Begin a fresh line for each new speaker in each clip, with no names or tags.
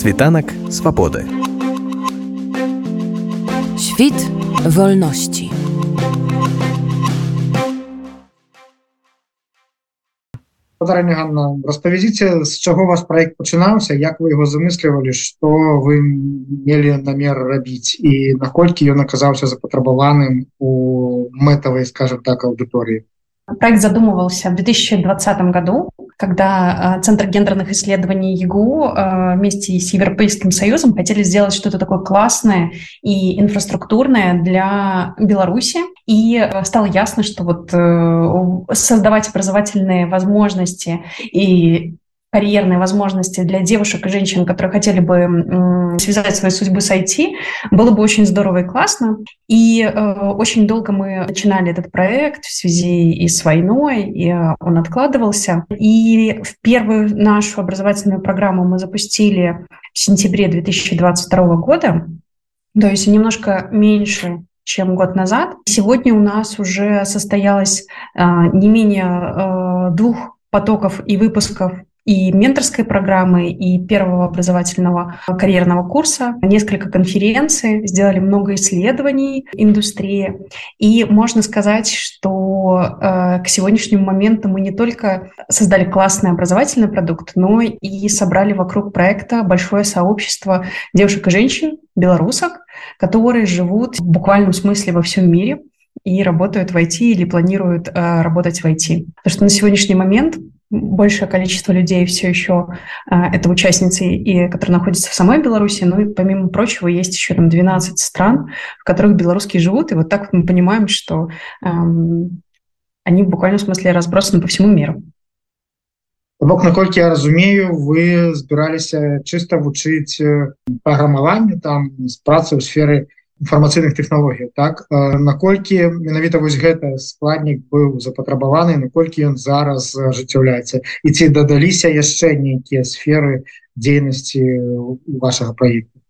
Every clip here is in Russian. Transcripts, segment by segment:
Світанак swobody.
Świt wolności.
Подарня Ганна, распавядзіце з чаго ваш проект пачынаўся як вы его замыслівалі што вы мелі намер рабіць і наколькі ён аказаўся запатрабаваным у мэтавай скажем так аўдыторыі
Проект задумывался в 2020 году, когда э, Центр гендерных исследований ЕГУ э, вместе с Европейским Союзом хотели сделать что-то такое классное и инфраструктурное для Беларуси. И э, стало ясно, что вот создавать образовательные возможности и карьерные возможности для девушек и женщин, которые хотели бы связать свои судьбы с IT, было бы очень здорово и классно. И э, очень долго мы начинали этот проект в связи и с войной, и э, он откладывался. И в первую нашу образовательную программу мы запустили в сентябре 2022 года, то есть немножко меньше чем год назад. Сегодня у нас уже состоялось э, не менее э, двух потоков и выпусков и менторской программы, и первого образовательного карьерного курса, несколько конференций, сделали много исследований индустрии. И можно сказать, что э, к сегодняшнему моменту мы не только создали классный образовательный продукт, но и собрали вокруг проекта большое сообщество девушек и женщин, белорусок, которые живут в буквальном смысле во всем мире и работают в IT или планируют э, работать в IT. Потому что на сегодняшний момент большее количество людей все еще а, это участницы, и, которые находятся в самой Беларуси, ну и помимо прочего есть еще там 12 стран, в которых белорусские живут, и вот так вот мы понимаем, что эм, они в буквальном смысле разбросаны по всему миру.
бок наколькі я разумею вы збіраліся чыста вучыць праграмаванню там з працы ў сферы інфармацыйных технологій так наколькі менавіта вось гэта складнік быў запатрабаваны наколькі ён зараз ажыццяўляецца? І ці дадаліся яшчэ нейкія сферы дзейнасці вашага проекта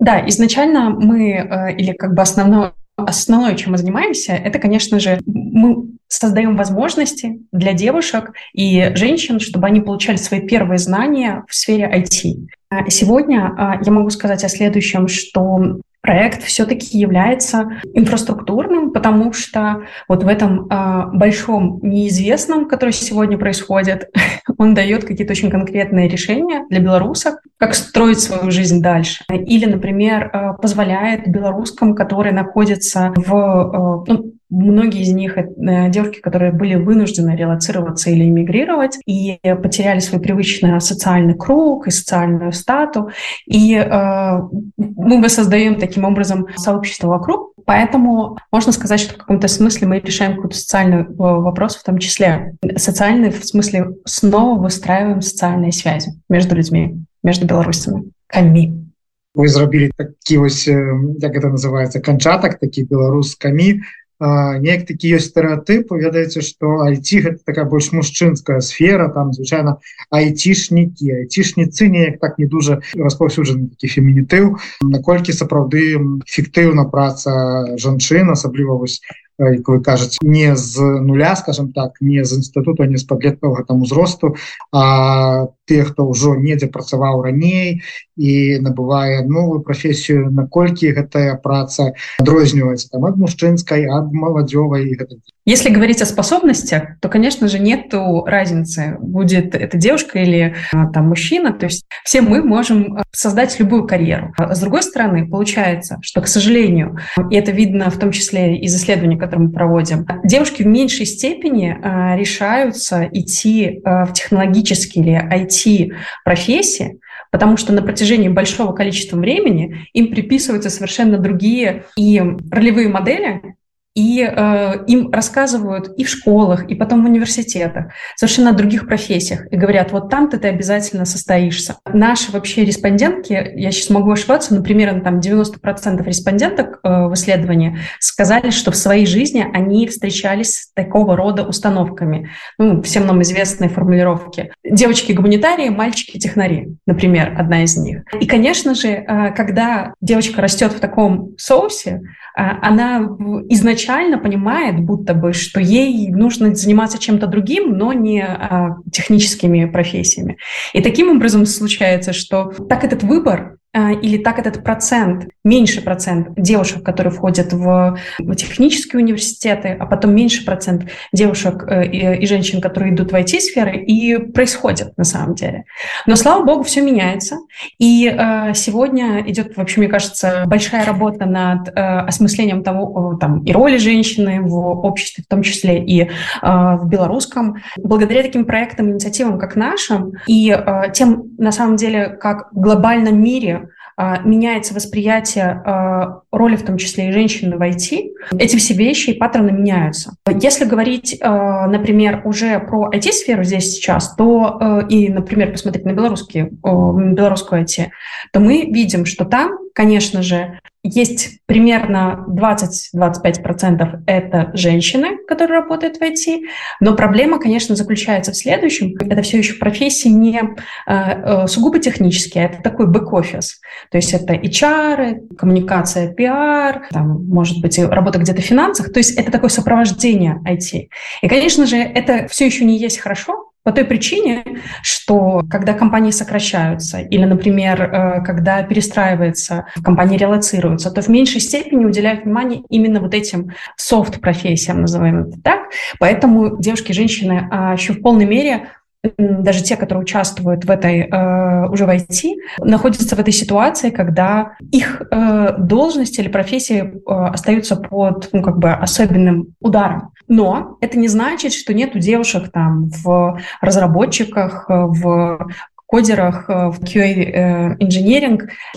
да изначально мы или как бы основное основное чем мы занимаемся это конечно же мы создаем возможности для девушек и женщин чтобы они получали свои первые знания в сфере IT сегодня я могу сказать о следующем что проект все-таки является инфраструктурным, потому что вот в этом э, большом неизвестном, который сегодня происходит, он дает какие-то очень конкретные решения для белорусов, как строить свою жизнь дальше. Или, например, э, позволяет белорусским, которые находятся в... Э, ну, Многие из них э, девушки, которые были вынуждены релацироваться или эмигрировать и потеряли свой привычный социальный круг и социальную стату. И э, мы воссоздаем таким образом сообщество вокруг. Поэтому можно сказать, что в каком-то смысле мы решаем какой-то социальный э, вопрос, в том числе социальный, в смысле снова выстраиваем социальные связи между людьми, между белорусами, камми.
Вы зрабілі такі вось як это называется канчатак такі беларускамі неяк такі ёсць стэеотып ведаеце что айти гэта такая больш мужчынская сфера там звычайно айцішнікі айцішніцы неяк так не дужа распаўсюджаны такі фемінітыў. Наколькі сапраўды эфектыўна праца жанчын асабліва вось як вы кажаце не з нуля скажем так не з інстытута не з падлеткавага там узросту а те хто ўжо недзе працаваў раней і набывае новую прафесію наколькі гэтая праца адрозніваецца там ад мужчынскай ад маладзёвай
если говорить о способностях то конечно же нету разницы будет это девушка или а, там мужчина. То есть все мы можем создать любую карьеру. А с другой стороны получается что к сожалению и это видно в том числе из исследований которые мы проводим девушки в меньшей степени а, решаются идти в технологические или IT профессии потому что на протяжении большого количества времени им приписываются совершенно другие и ролевые модели, и э, им рассказывают и в школах, и потом в университетах, совершенно других профессиях, и говорят, вот там-то ты обязательно состоишься. Наши вообще респондентки, я сейчас могу ошибаться, но примерно там 90% респонденток э, в исследовании сказали, что в своей жизни они встречались с такого рода установками. Ну, всем нам известные формулировки. Девочки-гуманитарии, мальчики-технари, например, одна из них. И, конечно же, э, когда девочка растет в таком соусе, она изначально понимает, будто бы, что ей нужно заниматься чем-то другим, но не техническими профессиями. И таким образом случается, что так этот выбор а, или так этот процент, меньше процент девушек, которые входят в, технические университеты, а потом меньше процент девушек э, и, женщин, которые идут в IT-сферы, и происходит на самом деле. Но, слава богу, все меняется. И э, сегодня идет, вообще, мне кажется, большая работа над э, осмыслением того, там, и роли женщины в обществе, в том числе и в белорусском. Благодаря таким проектам, инициативам, как нашим, и тем, на самом деле, как в глобальном мире а, меняется восприятие а, роли, в том числе и женщины в IT, эти все вещи и паттерны меняются. Если говорить, а, например, уже про IT-сферу здесь сейчас, то и, например, посмотреть на белорусские, белорусскую IT, то мы видим, что там, конечно же, есть примерно 20-25% это женщины, которые работают в IT, но проблема, конечно, заключается в следующем. Это все еще профессии не э, э, сугубо технические, это такой бэк-офис. То есть это HR, коммуникация, пиар, там, может быть, работа где-то в финансах. То есть это такое сопровождение IT. И, конечно же, это все еще не есть хорошо, по той причине, что когда компании сокращаются или, например, э, когда перестраивается, компании релацируются, то в меньшей степени уделяют внимание именно вот этим софт-профессиям, называем это так. Поэтому девушки и женщины а, еще в полной мере даже те, которые участвуют в этой э, уже в IT, находятся в этой ситуации, когда их э, должности или профессии э, остаются под ну, как бы особенным ударом. Но это не значит, что нет у девушек там в разработчиках, в кодерах, э, в.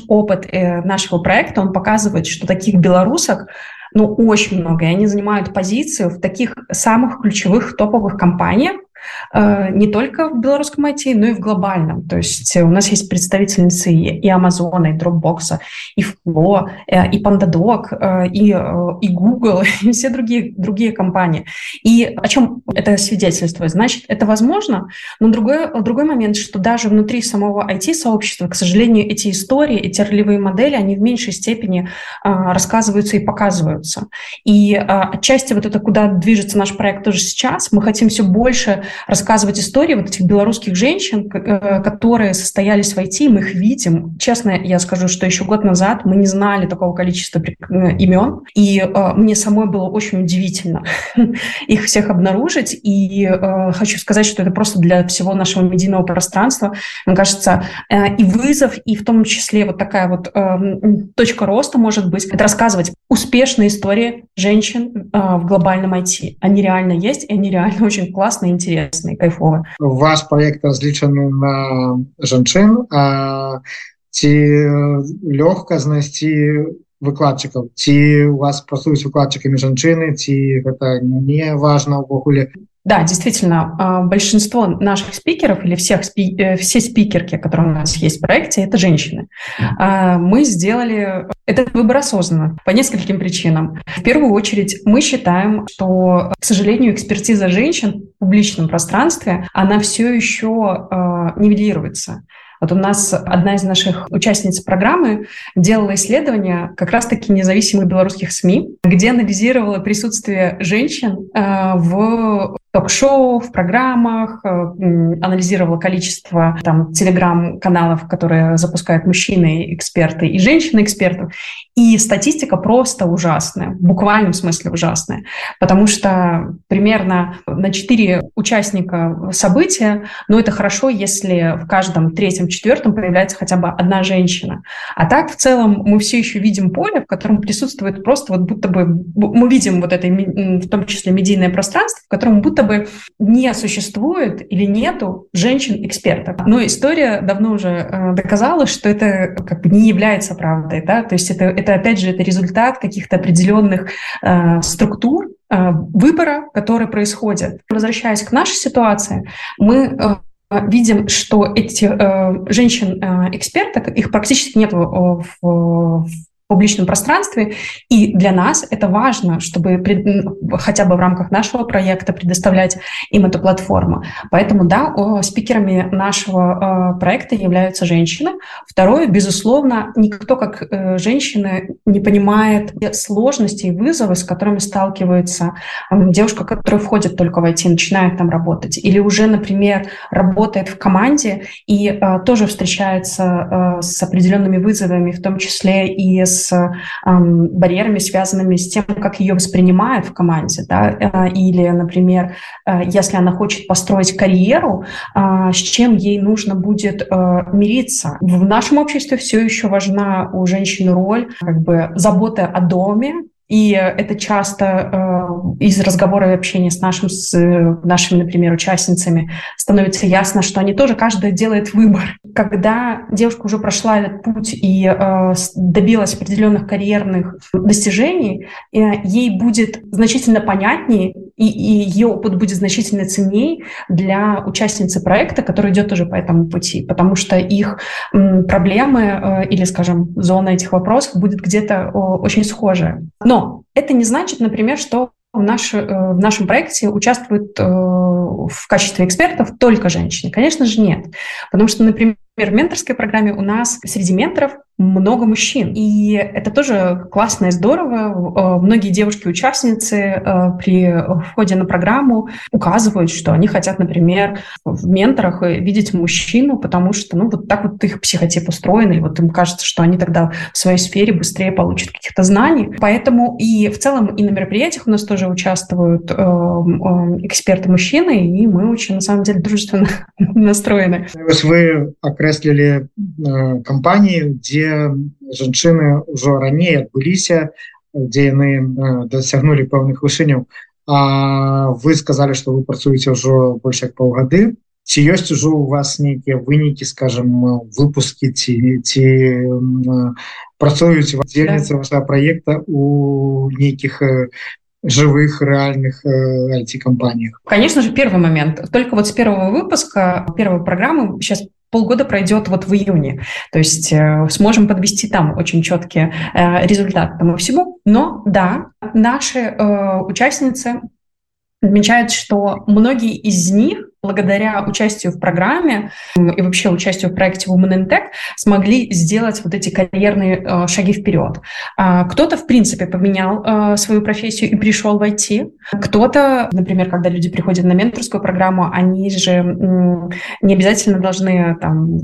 Опыт э, нашего проекта, он показывает, что таких белорусок ну, очень много, и они занимают позицию в таких самых ключевых топовых компаниях, Э, не только в белорусском IT, но и в глобальном. То есть у нас есть представительницы и Амазона, и Dropbox, и Flow, э, и PandaDoc, э, и, и Google, и все другие, другие компании. И о чем это свидетельствует? Значит, это возможно, но другой, другой момент, что даже внутри самого IT-сообщества, к сожалению, эти истории, эти ролевые модели, они в меньшей степени рассказываются и показываются. И отчасти вот это, куда движется наш проект тоже сейчас, мы хотим все больше рассказывать истории вот этих белорусских женщин, э, которые состоялись в IT, мы их видим. Честно, я скажу, что еще год назад мы не знали такого количества э, имен, и э, мне самой было очень удивительно их всех обнаружить, и хочу сказать, что это просто для всего нашего медийного пространства, мне кажется, и вызов, и в том числе вот такая вот точка роста может быть, это рассказывать успешные истории женщин в глобальном IT. Они реально есть, и они реально очень классные, интересные интересны кайфовы
ваш проект разлічаны на жанчын а ці лёгка знайсці выкладчыкаў ці у вас працуюць выкладчыкамі жанчыны ці гэта не важно увогуле
да, действительно, а, большинство наших спикеров или всех спи э, все спикерки, которые у нас есть в проекте, это женщины. А, мы сделали этот выбор осознанно по нескольким причинам. В первую очередь, мы считаем, что, к сожалению, экспертиза женщин в публичном пространстве, она все еще а, нивелируется. Вот у нас одна из наших участниц программы делала исследование как раз-таки независимых белорусских СМИ, где анализировала присутствие женщин в ток-шоу, в программах, э, анализировала количество там телеграм-каналов, которые запускают мужчины-эксперты и женщины-экспертов. И статистика просто ужасная, в буквальном смысле ужасная, потому что примерно на 4 участника события, ну это хорошо, если в каждом третьем, четвертом появляется хотя бы одна женщина. А так в целом мы все еще видим поле, в котором присутствует просто вот будто бы, мы видим вот это, в том числе медийное пространство, в котором будто бы не существует или нету женщин-экспертов. Но история давно уже э, доказала, что это как бы не является правдой, да, то есть это, это опять же, это результат каких-то определенных э, структур, э, выбора, который происходит. Возвращаясь к нашей ситуации, мы э, видим, что эти э, женщин-эксперток, их практически нет в, в, публичном пространстве, и для нас это важно, чтобы пред, хотя бы в рамках нашего проекта предоставлять им эту платформу. Поэтому, да, спикерами нашего э, проекта являются женщины. Второе, безусловно, никто как э, женщины не понимает сложности и вызовы, с которыми сталкивается девушка, которая входит только в IT, начинает там работать, или уже, например, работает в команде и э, тоже встречается с определенными вызовами, в том числе и с с э, барьерами, связанными с тем, как ее воспринимают в команде. Да? Э, или, например, э, если она хочет построить карьеру, с чем ей нужно будет мириться. В нашем обществе все еще важна у женщины роль как бы заботы о доме, и это часто э, из разговора и общения с, нашим, с э, нашими, например, участницами становится ясно, что они тоже, каждая делает выбор. Когда девушка уже прошла этот путь и э, добилась определенных карьерных достижений, э, ей будет значительно понятнее, и, и ее опыт будет значительно ценнее для участницы проекта, которая идет уже по этому пути, потому что их м, проблемы э, или, скажем, зона этих вопросов будет где-то э, очень схожая. Но это не значит, например, что в, наш, э, в нашем проекте участвуют э, в качестве экспертов только женщины. Конечно же, нет. Потому что, например, в менторской программе у нас среди менторов много мужчин. И это тоже классно и здорово. Э, многие девушки-участницы э, при входе на программу указывают, что они хотят, например, в менторах видеть мужчину, потому что, ну, вот так вот их психотип устроен, и вот им кажется, что они тогда в своей сфере быстрее получат каких-то знаний. Поэтому и в целом и на мероприятиях у нас тоже участвуют э, эксперты-мужчины, и мы очень, на самом деле, дружественно настроены.
Вы окреслили компании, где жанчыны ўжо раней адбыліся дзе яны дасягнулі пэўных вышыняў А вы сказали что вы працуеце ўжо больш як паўгады ці ёсць ужо у вас нейкія вынікі скажем выпуски ці ці працуюць удзельніцы вашего проекта у нейкіх живых реальных IT-компаниях.
Конечно же, первый момент. Только вот с первого выпуска, первой программы, сейчас полгода пройдет вот в июне. То есть э, сможем подвести там очень четкие э, результаты тому всему. Но да, наши э, участницы отмечают, что многие из них благодаря участию в программе и вообще участию в проекте Women in Tech смогли сделать вот эти карьерные э, шаги вперед. А, кто-то, в принципе, поменял э, свою профессию и пришел в IT. Кто-то, например, когда люди приходят на менторскую программу, они же не обязательно должны там,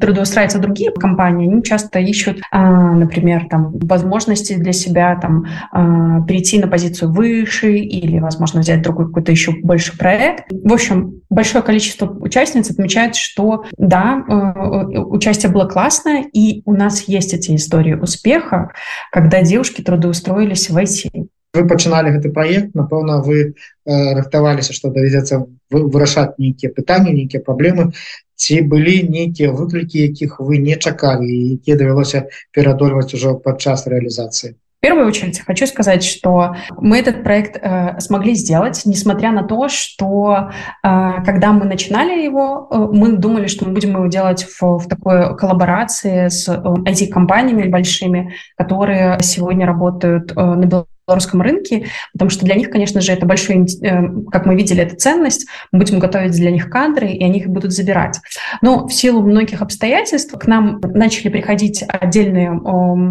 трудоустраиваться в другие компании. Они часто ищут, э, например, там, возможности для себя там, э, перейти на позицию выше или, возможно, взять другой какой-то еще больше проект. В общем, большое количество участниц отмечает, что да, э, э, участие было классное, и у нас есть эти истории успеха, когда девушки трудоустроились в IT.
Вы пачыналі гэты проект напэўна вы э, рыхтаваліся што давядзецца вырашаць нейкія пытанні нейкія праблемы ці былі нейкія выклікі якіх вы не чакалі якія давялося перадольваць ужо падчас рэалізацыі
В первую очередь хочу сказать, что мы этот проект э, смогли сделать, несмотря на то, что э, когда мы начинали его, э, мы думали, что мы будем его делать в, в такой коллаборации с э, IT-компаниями большими, которые сегодня работают э, на белорусском рынке, потому что для них, конечно же, это большой, э, как мы видели, это ценность. Мы будем готовить для них кадры, и они их будут забирать. Но в силу многих обстоятельств к нам начали приходить отдельные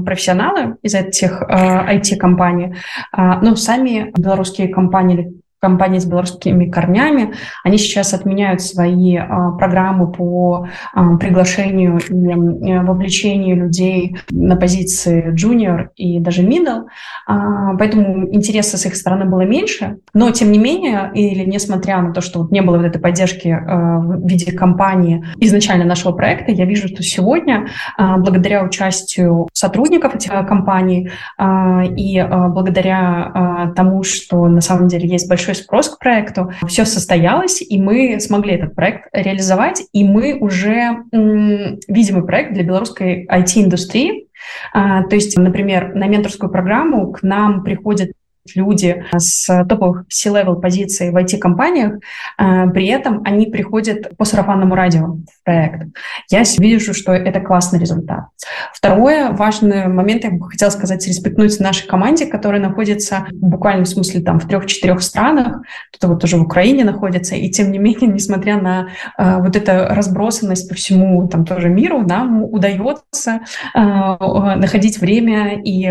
профессионалы из этих IT-компаний, а, но сами белорусские компании компании с белорусскими корнями, они сейчас отменяют свои а, программы по а, приглашению и а, вовлечению людей на позиции junior и даже middle, а, поэтому интереса с их стороны было меньше, но тем не менее, или несмотря на то, что вот не было вот этой поддержки а, в виде компании изначально нашего проекта, я вижу, что сегодня, а, благодаря участию сотрудников этих компаний а, и благодаря тому, что на самом деле есть большой большой спрос к проекту. Все состоялось, и мы смогли этот проект реализовать, и мы уже видимый проект для белорусской IT-индустрии. А, то есть, например, на менторскую программу к нам приходят люди с топовых C-level позиций в IT-компаниях, э, при этом они приходят по сарафанному радио в проект. Я вижу, что это классный результат. Второе, важный момент, я бы хотела сказать, респектнуть нашей команде, которая находится в буквальном смысле там в трех-четырех странах, кто-то вот уже в Украине находится, и тем не менее, несмотря на э, вот эту разбросанность по всему там тоже миру, нам удается э, находить время и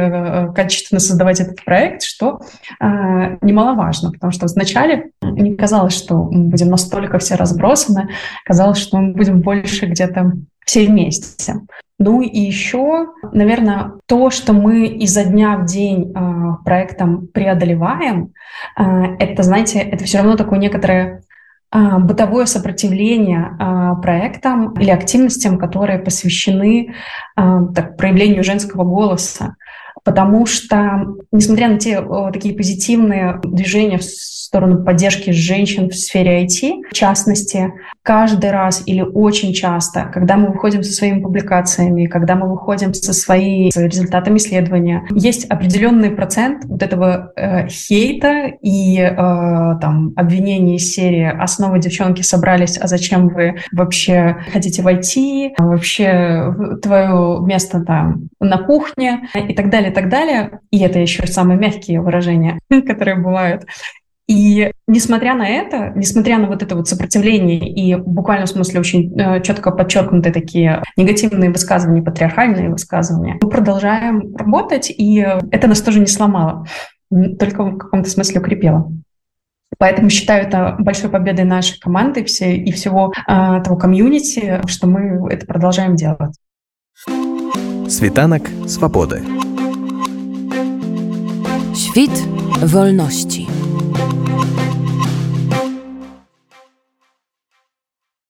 качественно создавать этот проект, что немаловажно, потому что вначале не казалось, что мы будем настолько все разбросаны, казалось, что мы будем больше где-то все вместе. Ну и еще, наверное, то, что мы изо дня в день э, проектом преодолеваем, э, это, знаете, это все равно такое некоторое э, бытовое сопротивление э, проектам или активностям, которые посвящены э, так, проявлению женского голоса. Потому что, несмотря на те о, такие позитивные движения в сторону поддержки женщин в сфере IT. В частности, каждый раз или очень часто, когда мы выходим со своими публикациями, когда мы выходим со своими результатами исследования, есть определенный процент вот этого э, хейта и э, там обвинений из серии «Основы девчонки собрались, а зачем вы вообще хотите войти? Вообще твое место там на кухне?» и так далее, и так далее. И это еще самые мягкие выражения, которые бывают. И несмотря на это, несмотря на вот это вот сопротивление и в буквальном смысле очень э, четко подчеркнутые такие негативные высказывания, патриархальные высказывания, мы продолжаем работать, и это нас тоже не сломало, только в каком-то смысле укрепило. Поэтому считаю это большой победой нашей команды все, и всего э, того комьюнити, что мы это продолжаем делать.
Світанок свободы.
Świt wolności.